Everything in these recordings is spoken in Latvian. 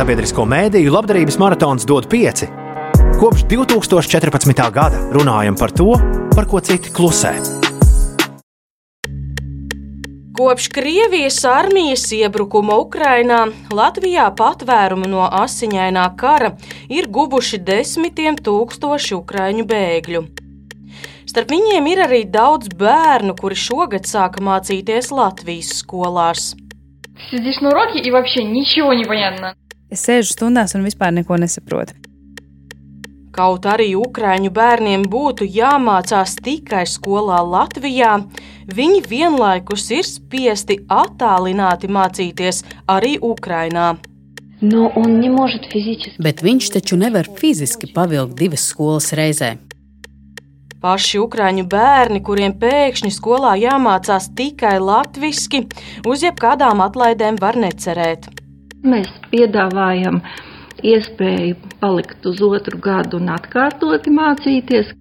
sabiedrisko mēdīju labdarības maratons dod pieci. Kopš 2014. gada runājam par to, par ko citi klusē. Kopš Krievijas armijas iebrukuma Ukrainā Latvijā patvērumu no asiņainā kara ir guvuši desmitiem tūkstoši ukraiņu bēgļu. Starp viņiem ir arī daudz bērnu, kuri šogad sāka mācīties Latvijas skolās. Sēdēs no roki un вообще ничего не понятно. Es sēžu stundās un vispār neko nesaprotu. Kaut arī ukrāņu bērniem būtu jāmācās tikai skolā Latvijā, viņi vienlaikus ir spiesti attālināti mācīties arī Ukrajinā. No, fiziski... Bet viņš taču nevar fiziski pavilkt divas skolas reizē. Paši ukrāņu bērni, kuriem pēkšņi skolā jāmācās tikai latviešu, uz jebkādām atlaidēm var necerēt. Mēs piedāvājam iespēju palikt uz otru gadu un atkārtoti mācīties.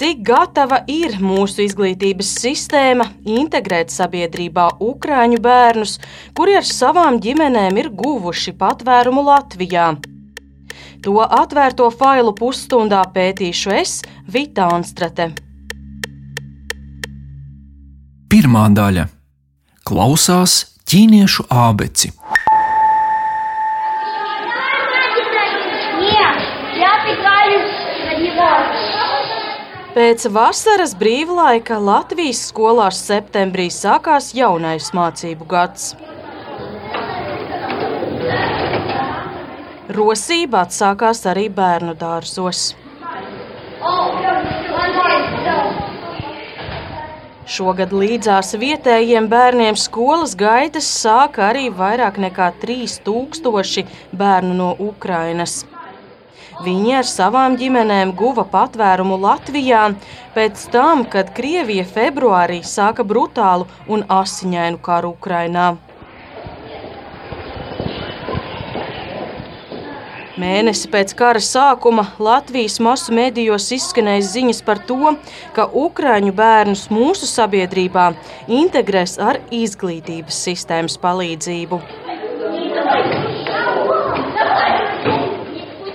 Cik gatava ir mūsu izglītības sistēma integrēt sabiedrībā ukrāņu bērnus, kuri ar savām ģimenēm ir guvuši patvērumu Latvijā? To atvērto failu pusstundā pētīšu es, Vita Anstrate. Pirmā daļa - klausās ķīniešu abeci. Pēc vasaras brīvlaika Latvijas skolās septembrī sākās jaunais mācību gads. Rosība atsākās arī bērnu dārzos. Šogad līdzās vietējiem bērniem skolas gaitas sāka arī vairāk nekā 3000 bērnu no Ukrainas. Viņi ar savām ģimenēm guva patvērumu Latvijā pēc tam, kad Krievija februārī sāka brutālu un asiņainu karu Ukrainā. Mēnesi pēc kara sākuma Latvijas masu medijos izskanēja ziņas par to, ka ukrāņu bērnus mūsu sabiedrībā integrēs ar izglītības sistēmas palīdzību.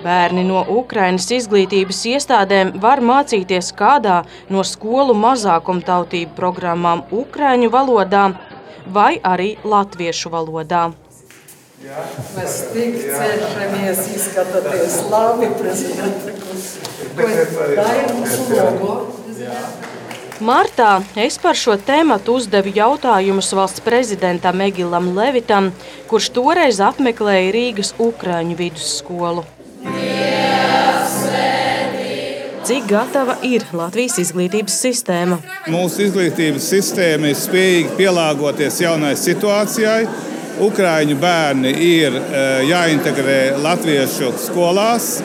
Bērni no Ukrainas izglītības iestādēm var mācīties kādā no skolu mazākumtautību programmām Ukrāņu valodā vai arī latviešu valodā. Mēs tik cenšamies izskatīties labi prezidenta kungs. Martā es par šo tēmu uzdevu jautājumus valsts prezidentam Egilam Levitam, kurš toreiz apmeklēja Rīgas Ukrāņu vidusskolu. Cik gatava ir Latvijas izglītības sistēma? Mūsu izglītības sistēma ir spējīga pielāgoties jaunai situācijai. Ukrāņu bērni ir jāintegrē latviešu skolās,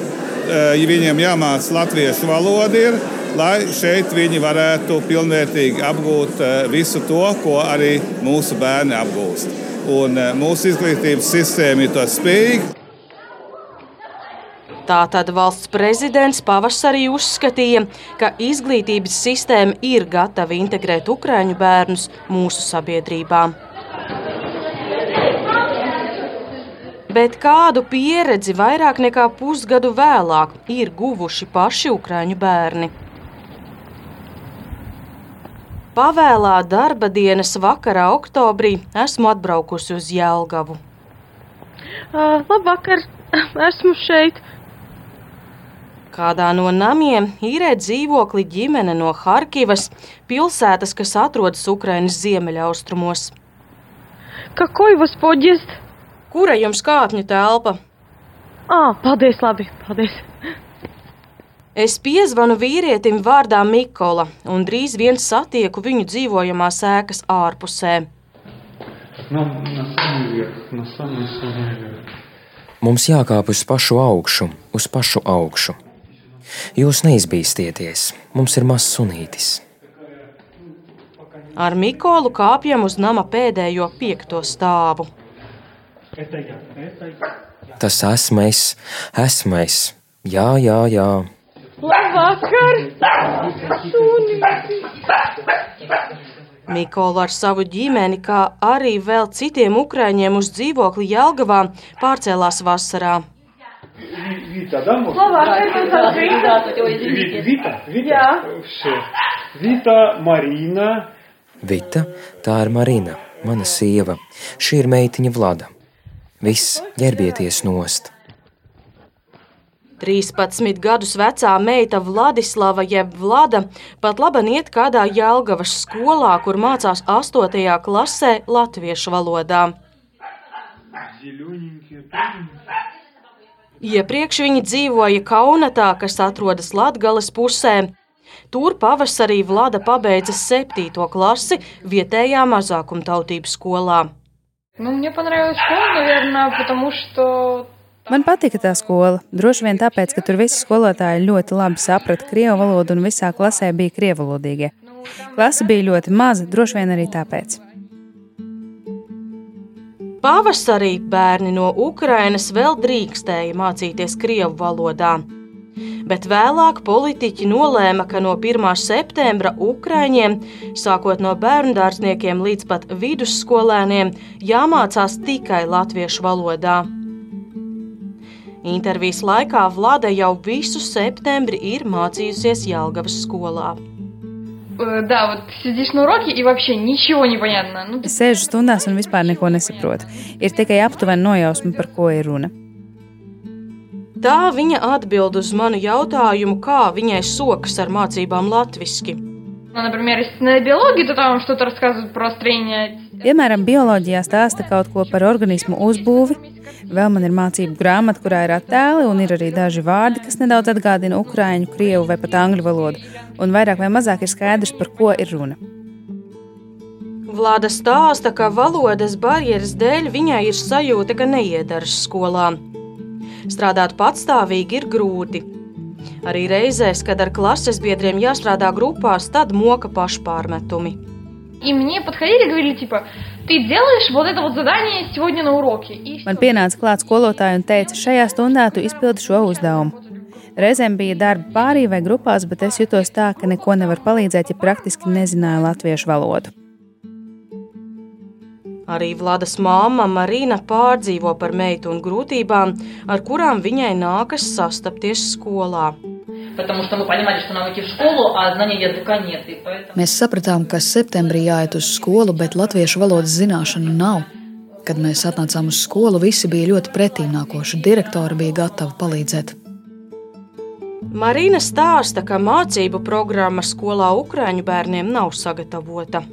ja viņiem jāmācās latviešu valoda, ir, lai šeit viņi varētu pilnvērtīgi apgūt visu to, ko arī mūsu bērni apgūst. Un mūsu izglītības sistēma ir to spējīga. Tātad valsts prezidents pavasarī uzskatīja, ka izglītības sistēma ir gatava integrēt ukrāņu bērnus mūsu sabiedrībā. Bet kādu pieredzi vairāk nekā pusgadu vēlāk ir guvuši paši ukrāņu bērni? Pavēlā darba dienas vakarā, oktobrī, esmu atbraukusi uz Jēlgavu. Uh, labvakar, esmu šeit. Kādā no namiem īrē dzīvokli ģimene no Harkivas, pilsētas, kas atrodas Ukrainas ziemeļaustrumos. Какой вас подъезд? Kura jums kāpņu telpa? Ah, paldies, labi, paldies. Es piezvanu vīrietim vārdā Mikola un drīz vien satieku viņu dzīvojamās ēkas ārpusē. Нам на самый верх, на самый-самый верх. Mums jākāp uz pašu augšu, uz pašu augšu. Jūs neizbīstieties, mums ir mazs sunītis. Ar Mikolu kāpjam uz nama pēdējo piekto stāvu. Tas esmu es, esmu es. Jā, jā, jā. Labvakar! Sunītis! Mikola ar savu ģimeni, kā arī vēl citiem ukrāņiem uz dzīvokli Jelgavā, pārcēlās vasarā. Вита, да? может? Словарь это открыто. Ви- Вита? Вита? Я. Все. Вита, Марина. Vita, tā ir Marina, mana sieva. Šī ir meitiņa Vlada. Viss, ģērbieties nost! 13 gadus vecā meita Vladislava jeb Vlada pat labi iet kādā Jelgavas skolā, kur mācās 8. klasē latviešu valodā. Зелененькие. Iepriekš viņi dzīvoja Kaunatā, kas atrodas Latgales pusē. Tur pavasarī Vlada pabeidza 7. klasi vietējā mazākumtautības skolā. Nu, Man patika tā skola. Droši vien tāpēc, ka tur visi skolotāji ļoti labi saprata krievu valodu un visā klasē bija krievulodīgie. Klasa bija ļoti maza, droši vien arī tāpēc. Pavasarī bērni no Ukrainas vēl drīkstēja mācīties krievu valodā. Bet vēlāk politiķi nolēma, ka no 1. septembra Ukrāņiem, sākot no bērnu dārzniekiem līdz pat vidusskolēniem, jāmācās tikai latviešu valodā. Intervijas laikā Vlada jau visu septembri ir mācījusies Jālgavas skolā. э, да, вот сидишь на уроке и вообще ничего не понятно. Ну, Es sēžu stundās un vispār neko nesaprotu. Ir tikai aptuveni nojausma, par ko ir runa. Tā viņa atbild uz manu jautājumu, kā viņai sokas ar mācībām latviešu. ну, например, если на биологии, то там что-то рассказывают про строение Piemēram, bioloģijā stāsta kaut ko par organismu uzbūvi. Vēl man ir mācību grāmata, kurā ir attēli, un ir arī daži vārdi, kas nedaudz atgādina ukrāņu, krievu vai pat angļu valodu. Un vairāk vai mazāk ir skaidrs, par ko ir runa. Vlada stāsta, ka valodas barjeras dēļ viņai ir sajūta, ka neiedaras skolā. Strādāt patstāvīgi ir grūti. Arī reizēs, kad ar klases biedriem jāstrādā grupās, tad moka pašpārmetumi. И мне подходили и говорили, типа, ты делаешь вот это вот задание сегодня на уроке. И Man pienāca klāts skolotāja un teica, šajā stundā tu izpildi šo uzdevumu. Reizēm bija darba pārī vai grupās, bet es jutos tā, ka neko nevar palīdzēt, ja praktiski nezināju latviešu valodu. Arī Vladas māma Marina pārdzīvo par meitu un grūtībām, ar kurām viņai nākas sastapties skolā. Потому что мы понимали, что нам идти в школу, а знания языка нет. И поэтому... Mēs sapratām, ka septembrī jāiet uz skolu, bet latviešu valodas zināšanu nav. Kad mēs atnācām uz skolu, visi bija ļoti pretīnākoši. Direktori bija gatavi palīdzēt. Marina stāsta, ka mācību programma skolā Ukrāņu bērniem nav sagatavota.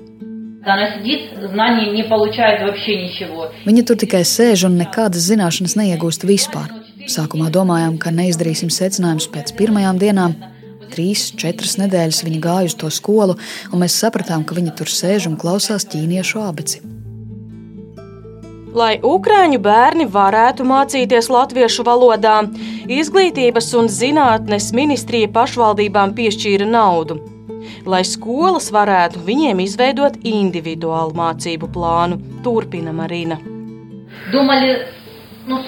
Она сидит, знаний не получает вообще ничего. Viņi tur tikai sēž un nekādas zināšanas neiegūst vispār. Sākumā domājām, ka neizdarīsim secinājumus pēc pirmajām dienām. Trīs, četras nedēļas viņa gāja uz to skolu, un mēs sapratām, ka viņa tur sēž un klausās ķīniešu abici. Lai ukrāņu bērni varētu mācīties latviešu valodā, Izglītības un zinātnes ministrija pašvaldībām piešķīra naudu, lai skolas varētu viņiem izveidot individuālu mācību plānu. Turpina Marina. Domāju, nu,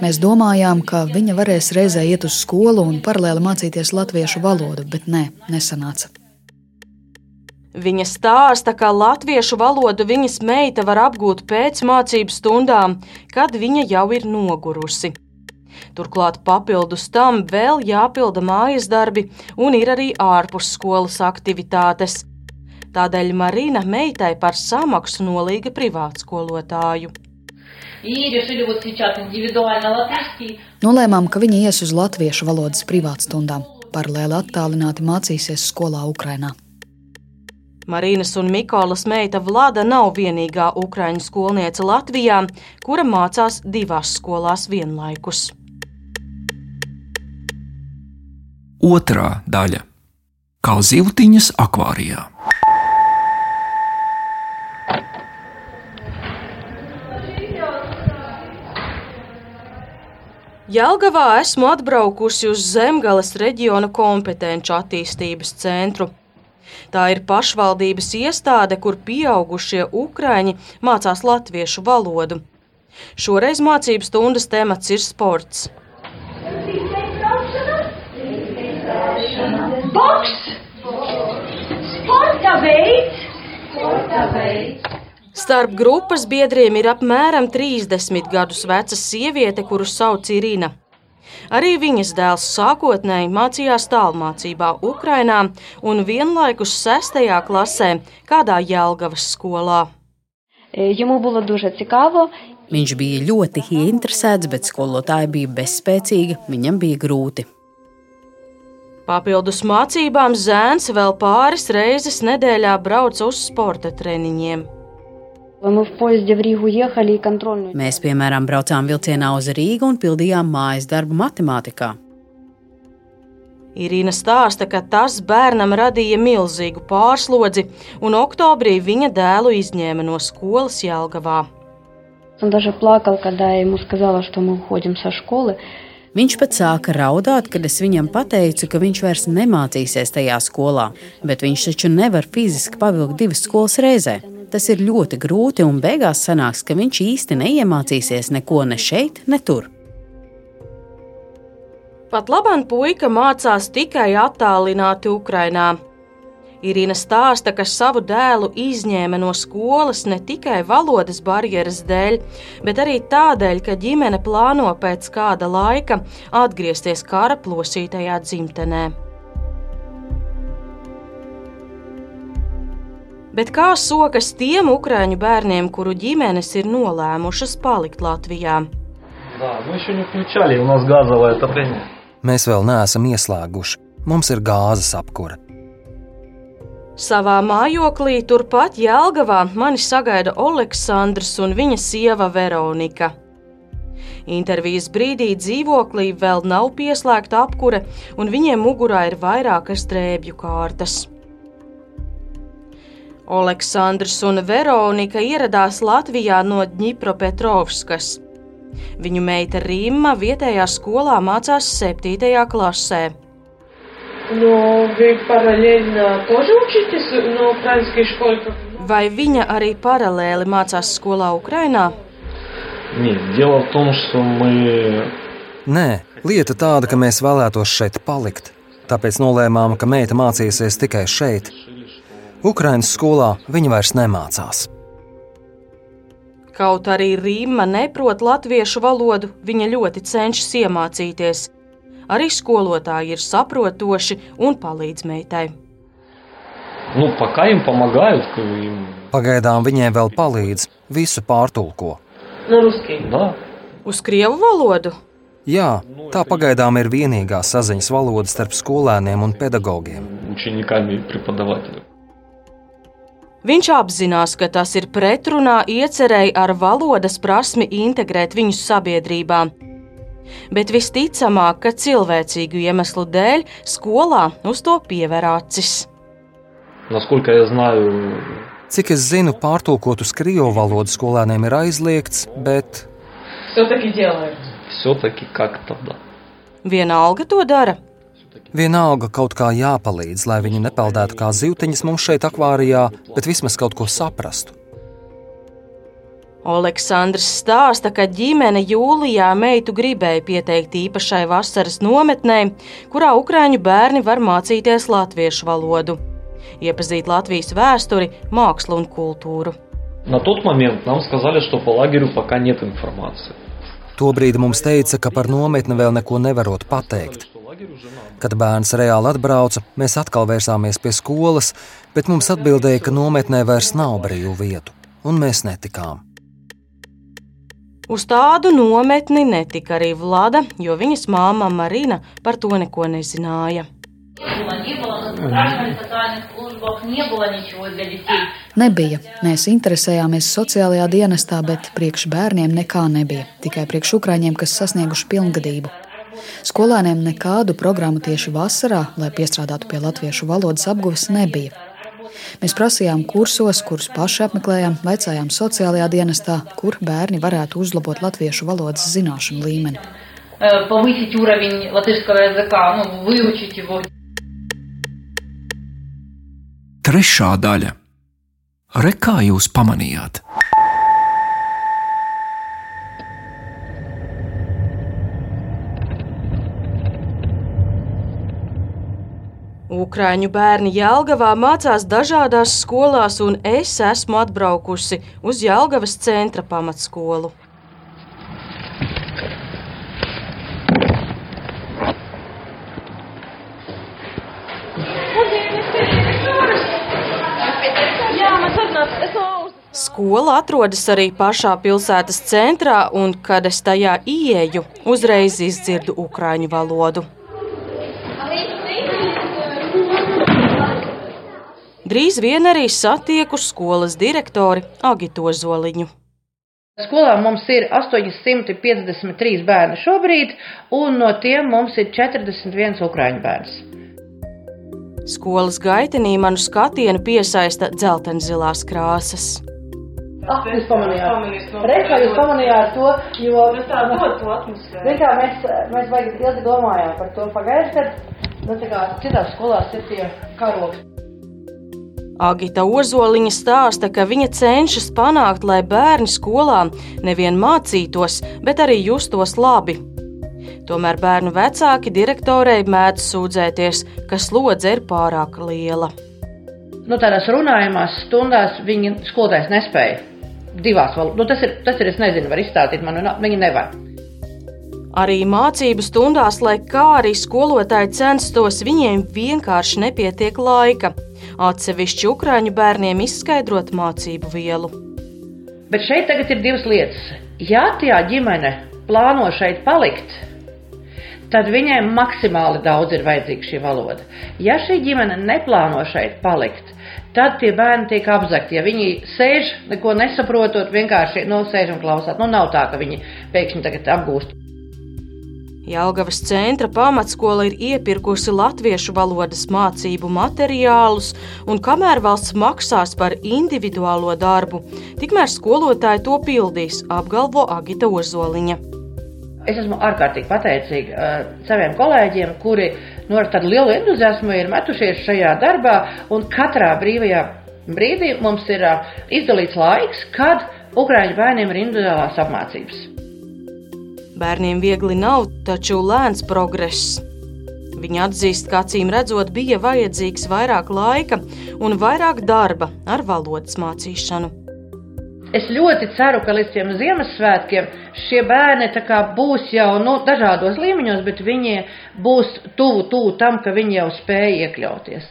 Mēs domājām, ka viņa varēs reizē iet uz skolu un paralēli mācīties latviešu valodu, bet nē, ne, nesanāca. Viņa stāsta, ka latviešu valodu viņas meita var apgūt pēc mācību stundām, kad viņa jau ir nogurusi. Turklāt papildus tam vēl jāpilda mājas darbi un ir arī ārpus skolas aktivitātes. Tādēļ Marina meitai par samaksu nolīga privātskolotāju. Nolēmām, ka viņa ies uz latviešu valodas privātstundām, paralēli attālināti mācīsies skolā Ukrainā. Marīnas un Mikolas meita Vlada nav vienīgā ukraiņu skolniece Latvijā, kura mācās divās skolās vienlaikus. Otrā daļa - kā zivtiņas akvārijā. Jelgavā esmu atbraukusi uz Zemgales reģiona kompetenci attīstības centru. Tā ir pašvaldības iestāde, kur pieaugušie ukrāņi mācās latviešu valodu. Šoreiz mācību stundas temats ir sports. Boks! Sporta veids, Starp grupas biedriem ir apmēram 30 gadus veca sieviete, kuru sauc Irina. Arī viņas dēls sākotnēji mācījās tālmācībā Ukrainā un vienlaikus 6. klasē kādā Jēlgavas skolā. Viņš bija ļoti ieinteresēts, bet skolotāja bija bezspēcīga, viņam bija grūti. Papildus mācībām zēns vēl pāris reizes nedēļā brauca uz sporta treniņiem. Mēs, piemēram, braucām vilcienā uz Rīgu un pildījām mājas darbu matemātikā. Irīna stāsta, ka tas bērnam radīja milzīgu pārslodzi, un oktobrī viņa dēlu izņēma no skolas Jālgavā. Viņš pat sāka raudāt, kad es viņam teicu, ka viņš vairs nemācīsies tajā skolā, bet viņš taču nevar fiziski pavilkt divas skolas reizē. Tas ir ļoti grūti, un beigās sanāks, ka viņš īsti neiemācīsies neko ne šeit, ne tur. Pat labam puika mācās tikai attālināti Ukrainā. Irina stāsta, ka savu dēlu izņēma no skolas ne tikai valodas barjeras dēļ, bet arī tādēļ, ka ģimene plāno pēc kāda laika atgriezties kara plosītajā dzimtenē. Bet kā sokas tiem ukrāņu bērniem, kuru ģimenes ir nolēmušas palikt Latvijā? Mēs vēl neesam ieslēguši, mums ir gāzes apkūra. Savā mājoklī turpat Jēlgavā mani sagaida Aleksandrs un viņa sieva Veronika. Intervijas brīdī dzīvoklī vēl nav pieslēgta apkūra, un viņiem mugurā ir vairākas drēbju kārtas. Aleksandrs un Veronika ieradās Latvijā no Dņipropetrovskas. Viņu meita Rīma vietējā skolā mācās 7. klasē. Но вы параллельно тоже учитесь на украинской школе? как- Vai viņa arī paralēli mācās skolā Ukrainā? Нет, дело в том, что мы... Nē, lieta tāda, ka mēs vēlētos šeit palikt. Tāpēc nolēmām, ka meita mācīsies tikai šeit. Ukraiņas skolā viņa vairs nemācās. Kaut arī Rīma neprot latviešu valodu, viņa ļoti cenšas iemācīties. Arī skolotāji ir saprotoši un palīdz meitai. Nu, Pagaidām viņai vēl palīdz, visu pārtulko. Nu, Uz krievu valodu? Jā, tā pagaidām ir vienīgā saziņas valoda starp skolēniem un pedagogiem. Viņš apzinās, ka tas ir pretrunā iecerēji ar valodas prasmi integrēt viņus sabiedrībā. Bet visticamāk, ka cilvēcīgu iemeslu dēļ skolā uz to pievēr acis. Cik es zinu, pārtulkot uz krievu valodu skolēniem ir aizliegts, bet. Vienalga to dara, vienalga kaut kā jāpalīdz, lai viņi nepeldētu kā zivtiņas mums šeit, akvārijā, bet vismaz kaut ko saprastu. Aleksandrs stāsta, ka ģimene jūlijā meitu gribēja pieteikt īpašai vasaras nometnē, kurā ukrāņu bērni var mācīties latviešu valodu, iepazīt Latvijas vēsturi, mākslu un kultūru. На тот момент нам сказали, что по лагерю пока нет информации. Tobrīd mums teica, ka par nometni vēl neko nevarot pateikt. Kad bērns reāli atbrauca, mēs atkal vērsāmies pie skolas, bet mums atbildēja, ka nometnē vairs nav brīvu vietu, un mēs netikām. Uz tādu nometni netika arī Vlada, jo viņas māma Marina par to neko nezināja. Nebija. Mēs interesējāmies sociālajā dienestā, bet priekš bērniem nekā nebija. Tikai priekš ukrāņiem, kas sasnieguši pilngadību. Skolēniem nekādu programmu tieši vasarā, lai piestrādātu pie latviešu valodas apguves, nebija. Mēs prasījām kursos, kurus paši apmeklējām, vaicājām sociālajā dienestā, kur bērni varētu uzlabot latviešu valodas zināšanu līmeni. Э, Повысить уровень латышского языка, ну, выучить его. Trešā daļa. Re, kā jūs pamanījāt? Ukrāņu bērni Jālgavā mācās dažādās skolās, un es esmu atbraukusi uz Jālgavas centra pamatskolu. Skola atrodas arī pašā pilsētas centrā, un, kad es tajā ieeju, uzreiz izdzirdu ukrāņu valodu. Drīz vien arī satieku skolas direktori Agito Zoliņu. Skolā mums ir 853 bērni šobrīd, un no tiem mums ir 41 ukrāņu bērns. Skolas gaitenī manu skatienu piesaista dzeltenzilās krāsas. Ah, jūs pamanījāt. Reikā jūs pamanījāt to, jo mēs tā dod to atmosfēru. Mēs, mēs vajag ilgi domājām par to pagājuši, kad, nu tā kā citās skolās ir tie karogi. Agita Ozoliņa stāsta, ka viņa cenšas panākt, lai bērni skolā nevien mācītos, bet arī justos labi. Tomēr bērnu vecāki direktorei mēdz sūdzēties, ka slodze ir pārāk liela. Nu, tādās runājumās stundās viņi skolotājs nespēja divās valodās. Nu, tas, ir, tas ir, es nezinu, var izstāstīt man, un viņi nevar. Arī mācību stundās, lai kā arī skolotāji censtos, viņiem vienkārši nepietiek laika. Atsevišķi ukrāņu bērniem izskaidrot mācību vielu. Bet šeit tagad ir divas lietas. Ja tā ģimene plāno šeit palikt, tad viņai maksimāli daudz ir vajadzīga šī valoda. Ja šī ģimene neplāno šeit palikt, tad tie bērni tiek apzakti. Ja viņi sēž, neko nesaprotot, vienkārši no nu, sēž un klausās. Nu, nav tā, ka viņi pēkšņi tagad apgūst. Jelgavas centra pamatskola ir iepirkusi latviešu valodas mācību materiālus, un kamēr valsts maksās par individuālo darbu, tikmēr skolotāji to pildīs, apgalvo Agita Ozoliņa. Es esmu ārkārtīgi pateicīga uh, saviem kolēģiem, kuri nu, ar tādu lielu entuziasmu ir metušies šajā darbā, un katrā brīvajā brīdī mums ir uh, izdalīts laiks, kad Ukrāņu bērniem ir individuālās apmācības. Bērniem viegli nav, taču lēns progress. Viņa atzīst, ka acīm redzot, bija vajadzīgs vairāk laika un vairāk darba ar valodas mācīšanu. Es ļoti ceru, ka līdz tiem Ziemassvētkiem šie bērni būs jau nu, dažādos līmeņos, bet viņi būs tuvu, tuvu tam, ka viņi jau spēj iekļauties.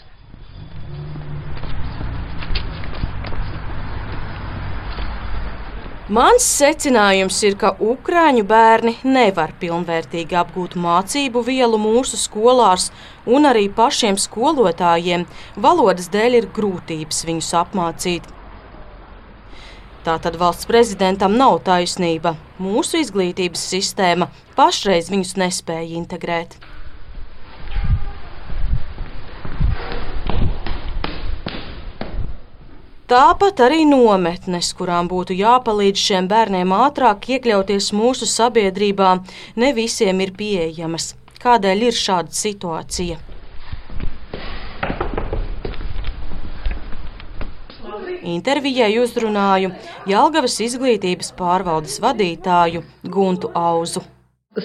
Mans secinājums ir, ka ukrāņu bērni nevar pilnvērtīgi apgūt mācību vielu mūsu skolās, un arī pašiem skolotājiem valodas dēļ ir grūtības viņus apmācīt. Tātad valsts prezidentam nav taisnība. Mūsu izglītības sistēma pašreiz viņus nespēja integrēt. Tāpat arī nometnes, kurām būtu jāpalīdz šiem bērniem ātrāk iekļauties mūsu sabiedrībā, ne visiem ir pieejamas. Kādēļ ir šāda situācija? Intervijai uzrunāju Jelgavas izglītības pārvaldes vadītāju Guntu Auzu.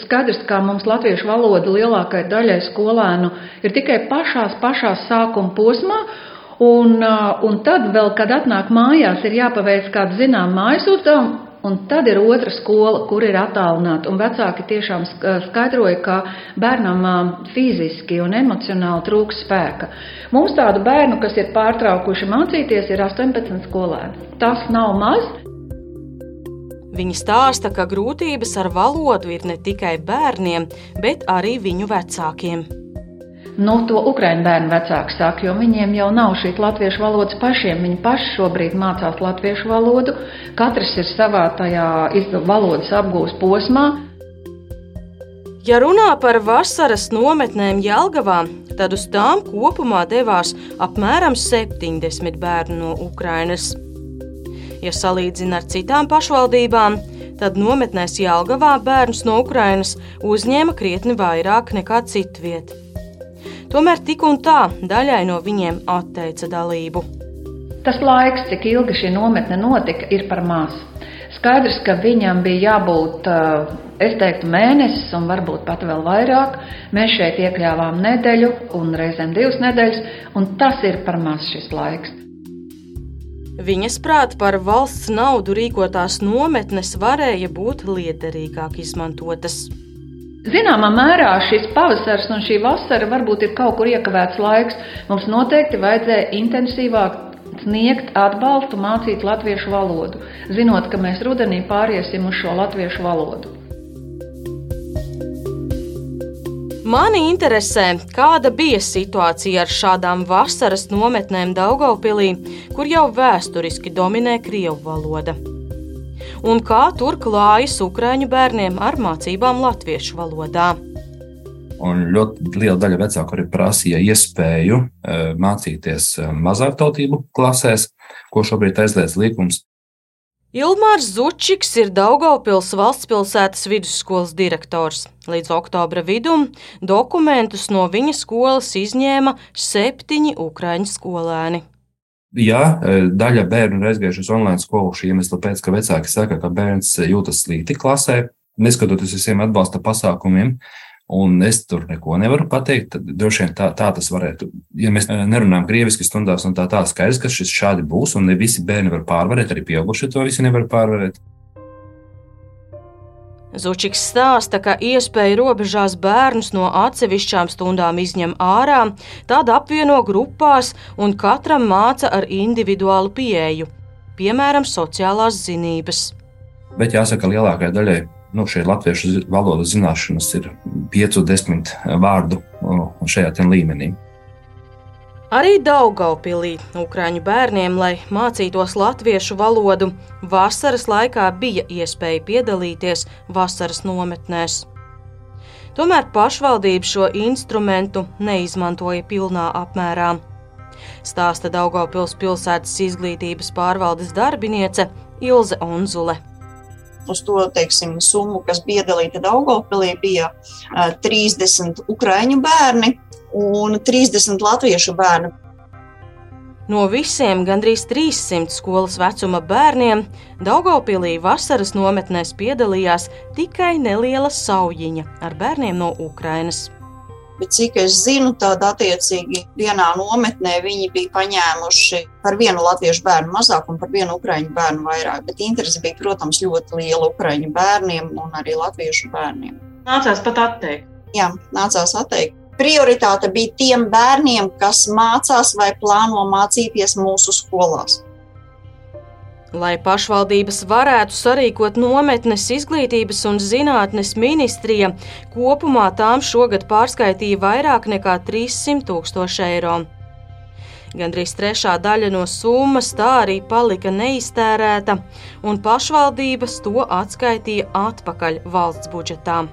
Skaidrs, ka mums latviešu valoda lielākajai daļai skolēnu ir tikai pašās, pašās sākuma posmā, un, un tad vēl, kad atnāk mājās, ir jāpaveic kāda zināma mājas uzdevuma, Un tad ir otra skola, kur ir attālināta. Un vecāki tiešām skaidroja, ka bērnam fiziski un emocionāli trūks spēka. Mums tādu bērnu, kas ir pārtraukuši mācīties, ir 18 skolēni. Tas nav maz. Viņi stāsta, ka grūtības ar valodu ir ne tikai bērniem, bet arī viņu vecākiem. Nu, to ukraiņu bērnu vecāki saka, jo viņiem jau nav šīs latviešu valodas pašiem. Viņi paši šobrīd mācās latviešu valodu. Katrs ir savā tajā valodas apgūst posmā. Ja runā par vasaras nometnēm Jelgavā, tad uz tām kopumā devās apmēram 70 bērnu no Ukrainas. Ja salīdzina ar citām pašvaldībām, tad nometnēs Jelgavā bērnus no Ukrainas uzņēma krietni vairāk nekā citviet. Tomēr tik un tā daļai no viņiem atteica dalību. Tas laiks, cik ilgi šī nometne notika, ir par maz. Skaidrs, ka viņam bija jābūt, es teiktu, mēnesis un varbūt pat vēl vairāk. Mēs šeit iekļāvām nedēļu un reizēm divas nedēļas, un tas ir par maz šis laiks. Viņas prāt par valsts naudu rīkotās nometnes varēja būt liederīgāk izmantotas. Zināmā mērā šis pavasars un šī vasara varbūt ir kaut kur iekavēts laiks. Mums noteikti vajadzēja intensīvāk sniegt atbalstu, mācīt latviešu valodu, zinot, ka mēs rudenī pāriesim uz šo latviešu valodu. Mani interesē, kāda bija situācija ar šādām vasaras nometnēm Daugaupilī, kur jau vēsturiski dominē krievu valoda un kā tur klājas ukrāņu bērniem ar mācībām latviešu valodā. Un ļoti liela daļa vecāku arī prasīja iespēju e, mācīties e, mazāktautību klasēs, ko šobrīd aizliedz likums. Ilmārs Zučiks ir Daugaupils valsts pilsētas vidusskolas direktors. Līdz oktobra vidum dokumentus no viņa skolas izņēma septiņi ukrāņu skolēni. Jā, e, daļa bērnu ir aizgājuši uz online skolu šī iemesla pēc, ka vecāki saka, ka bērns jūtas slikti klasē, neskatoties visiem atbalsta pasākumiem. Un es tur neko nevaru pateikt. Tad droši vien tā, tā tas varētu. Ja mēs e, nerunājam krieviski stundās, un tā tā skaidrs, ka šis šādi būs, un ne visi bērni var pārvarēt, arī pieaugušie to visi nevar pārvarēt. Zučiks stāsta, ka iespēja robežās bērnus no atsevišķām stundām izņem ārā, tad apvieno grupās un katram māca ar individuālu pieeju, piemēram, sociālās zinības. Bet jāsaka, lielākajai daļai nu, šie latviešu valodas zināšanas ir 5-10 vārdu šajā līmenī. Arī Daugaupilī Ukrāņu bērniem, lai mācītos latviešu valodu, vasaras laikā bija iespēja piedalīties vasaras nometnēs. Tomēr pašvaldība šo instrumentu neizmantoja pilnā apmērā. Stāsta Daugaupils pilsētas izglītības pārvaldes darbiniece Ilze Onzule uz to teiksim, summu, kas bija iedalīta Daugopilī, bija 30 ukraiņu bērni un 30 latviešu bērnu. No visiem gandrīz 300 skolas vecuma bērniem Daugaupīlī vasaras nometnēs piedalījās tikai neliela saujiņa ar bērniem no Ukrainas. Bet cik es zinu, tad attiecīgi vienā nometnē viņi bija paņēmuši par vienu latviešu bērnu mazāk un par vienu ukraiņu bērnu vairāk. Bet interese bija, protams, ļoti liela ukraiņu bērniem un arī latviešu bērniem. Nācās pat atteikt. Jā, nācās atteikt prioritāte bija tiem bērniem, kas mācās vai plāno mācīties mūsu skolās. Lai pašvaldības varētu sarīkot nometnes izglītības un zinātnes ministrija, kopumā tām šogad pārskaitīja vairāk nekā 300 tūkstoši eiro. Gandrīz trešā daļa no summas tā arī palika neiztērēta, un pašvaldības to atskaitīja atpakaļ valsts budžetām.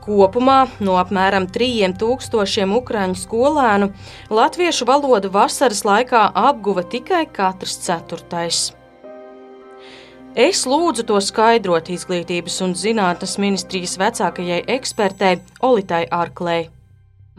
Kopumā no apmēram 3000 ukrāņu skolēnu latviešu valodu vasaras laikā apguva tikai katrs ceturtais. Es lūdzu to skaidrot Izglītības un zinātnes ministrijas vecākajai ekspertei Olitai Arklei.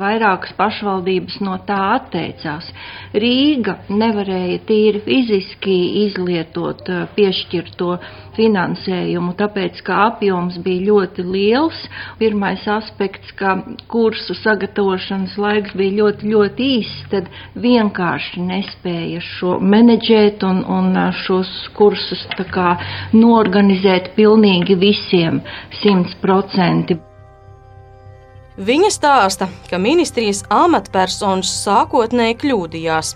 Vairākas pašvaldības no tā atteicās. Rīga nevarēja tīri fiziski izlietot eh, piešķirto finansējumu, tāpēc, ka apjoms bija ļoti liels. Pirmais aspekts, ka kursu sagatavošanas laiks bija ļoti, ļoti īss, tad vienkārši nespēja šo menedžēt un, un eh, šos kursus kā norganizēt pilnīgi visiem simt procenti. Viņa stāsta, ka ministrijas amatpersonas sākotnēji kļūdījās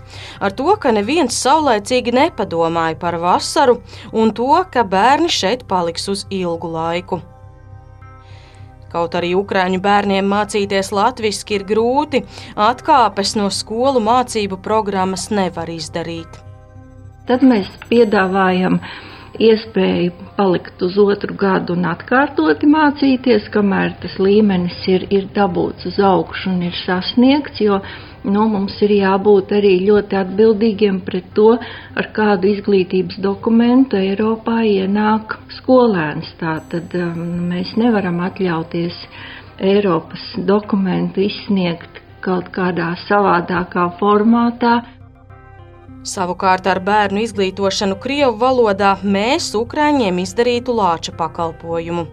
ar to, ka neviens saulēcīgi nepadomāja par vasaru un to, ka bērni šeit paliks uz ilgu laiku. Kaut arī ukrāņu bērniem mācīties latviešu ir grūti, atkāpes no skolu mācību programmas nevar izdarīt. Tad mēs piedāvājam iespēju palikt uz otru gadu un atkārtoti mācīties, kamēr tas līmenis ir, ir dabūts uz augšu un ir sasniegts, jo nu, mums ir jābūt arī ļoti atbildīgiem pret to, ar kādu izglītības dokumentu Eiropā ienāk skolēns. Tātad um, mēs nevaram atļauties Eiropas dokumentu izsniegt kaut kādā savādākā formātā. Savukārt ar bērnu izglītošanu Krievu valodā mēs Ukrāņiem izdarītu lāča pakalpojumu.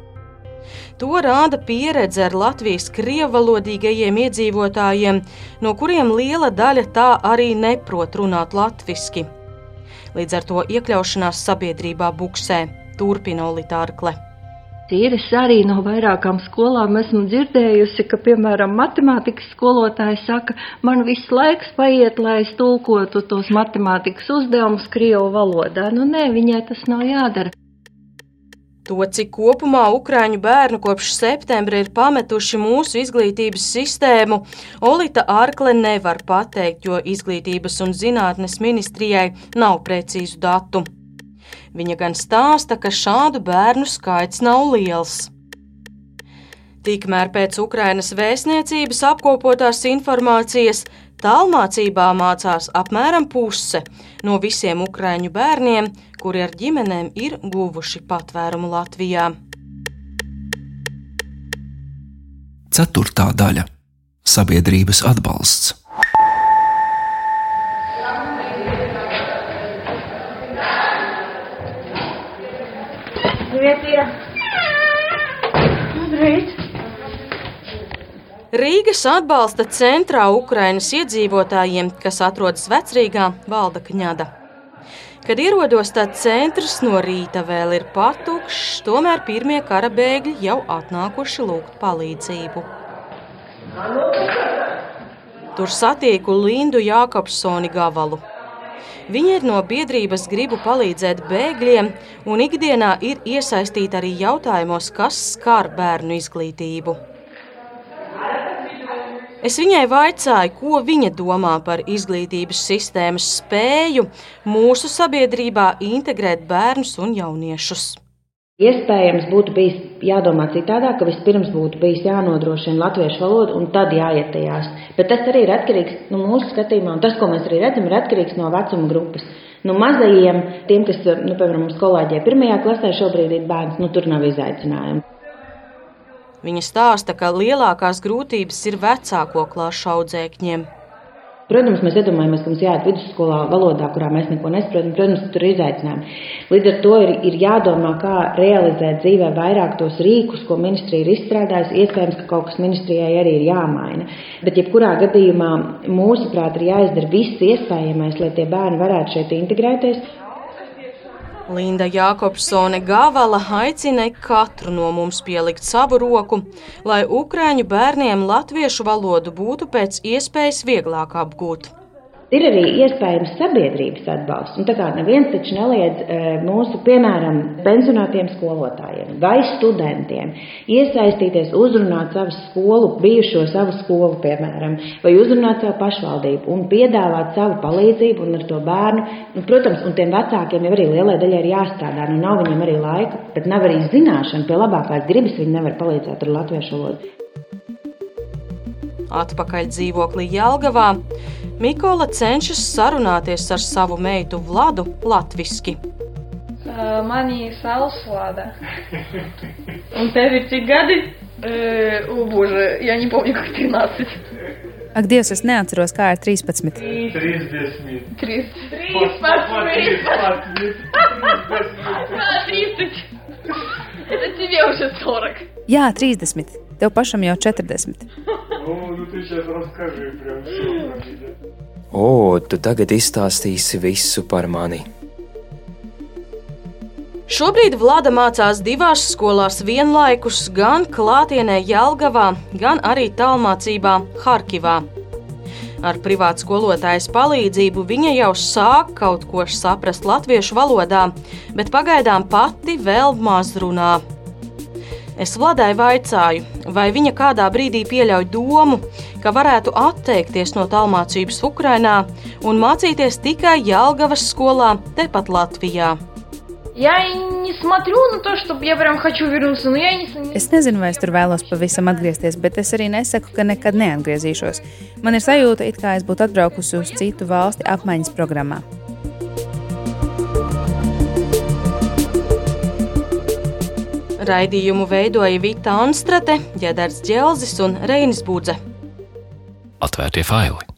To rāda pieredze ar Latvijas krievalodīgajiem iedzīvotājiem, no kuriem liela daļa tā arī neprot runāt latviešu. Līdz ar to iekļaušanās sabiedrībā buksē, turpina Olītārkle. Ir es arī no vairākām skolām esmu dzirdējusi, ka, piemēram, matemātikas skolotāji saka, man viss laiks paiet, lai es tulkotu tos matemātikas uzdevumus Krievu valodā. Nu, nē, viņai tas nav jādara. To, cik kopumā ukrāņu bērnu kopš septembra ir pametuši mūsu izglītības sistēmu, Olita Arkle nevar pateikt, jo izglītības un zinātnes ministrijai nav precīzu datu. Viņa gan stāsta, ka šādu bērnu skaits nav liels. Tikmēr pēc Ukrainas vēstniecības apkopotās informācijas tālmācībā mācās apmēram puse no visiem ukrāņu bērniem, kuri ar ģimenēm ir guvuši patvērumu Latvijā. Ceturtā daļa - sabiedrības atbalsts. ir. Labrīt! Rīgas atbalsta centrā Ukrainas iedzīvotājiem, kas atrodas vecrīgā valda kņada. Kad ierodos, tad centrs no rīta vēl ir patukšs, tomēr pirmie kara bēgļi jau atnākuši lūgt palīdzību. Tur satieku Lindu Jākapsoni Gavalu. Viņa ir no biedrības gribu palīdzēt bēgļiem un ikdienā ir iesaistīta arī jautājumos, kas skar bērnu izglītību. Es viņai vaicāju, ko viņa domā par izglītības sistēmas spēju mūsu sabiedrībā integrēt bērnus un jauniešus. Iespējams, būtu bijis jādomā citādāk, ka vispirms būtu bijis jānodrošina latviešu valoda un tad jāiet tajās. Bet tas arī ir atkarīgs no nu, mūsu skatījumā, un tas, ko mēs arī redzam, ir atkarīgs no vecuma grupas. Nu, mazajiem, tiem, kas, nu, piemēram, mums kolēģiem pirmajā klasē šobrīd ir bērns, nu, tur nav izaicinājumu. Viņa stāsta, ka lielākās grūtības ir vecāko klašu audzēkņiem. Protams, mēs iedomājamies, ka mums jāiet vidusskolā valodā, kurā mēs neko nesaprotam. Protams, tur ir izaicinājumi. Līdz ar to ir, ir jādomā, kā realizēt dzīvē vairāk tos rīkus, ko ministrija ir izstrādājusi. Iespējams, ka kaut kas ministrijai arī ir jāmaina. Bet, jebkurā gadījumā, mūsuprāt, ir jāizdara viss iespējamais, lai tie bērni varētu šeit integrēties. Linda Jākopsone Gavala aicina katru no mums pielikt savu roku, lai ukrāņu bērniem latviešu valodu būtu pēc iespējas vieglāk apgūt. Ir arī iespējams sabiedrības atbalsts. Un tā kā neviens taču neliedz e, mūsu, piemēram, pensionātiem skolotājiem vai studentiem iesaistīties, uzrunāt savu skolu, bijušo savu skolu, piemēram, vai uzrunāt savu pašvaldību un piedāvāt savu palīdzību un ar to bērnu. Nu, protams, un tiem vecākiem jau arī lielai daļai ir jāstrādā. Nu, nav viņiem arī laika, bet nav arī zināšana, pie labākās gribas viņi nevar palīdzēt ar latviešu valodu. Atpakaļ dzīvoklī Jelgavā Mikola cenšas sarunāties ar savu meitu Vladu latviski. Uh, mani sauc Vlada. Un tev ir cik gadi? Uh, Bože, ja не помню, как 13. Ak, Dievs, es neatceros, kā ir 13. 30. 13. 13. 30. Это тебе уже 40. Jā, 30. Tev pašam jau 40. Nu, nu tu сейчас расскажи прям все про меня. O, tu tagad izstāstīsi visu par mani. Šobrīd Vlada mācās divās skolās vienlaikus, gan klātienē Jelgavā, gan arī tālmācībā Harkivā. Ar privātu skolotājas palīdzību viņa jau sāk kaut ko saprast latviešu valodā, bet pagaidām pati vēl maz runā. Es Vladai vaicāju, vai viņa kādā brīdī pieļauj domu, ka varētu atteikties no tālmācības Ukrajinā un mācīties tikai Jālgavas skolā tepat Latvijā. Es nezinu, vai es tur vēlos pavisam atgriezties, bet es arī nesaku, ka nekad neatgriezīšos. Man ir sajūta, it kā es būtu atbraukusi uz citu valsti apmaiņas programmā. Raidījumu veidoja Vita Anstrate, Jēdars Dželzis un Reinis Budze. Atvērtie faili!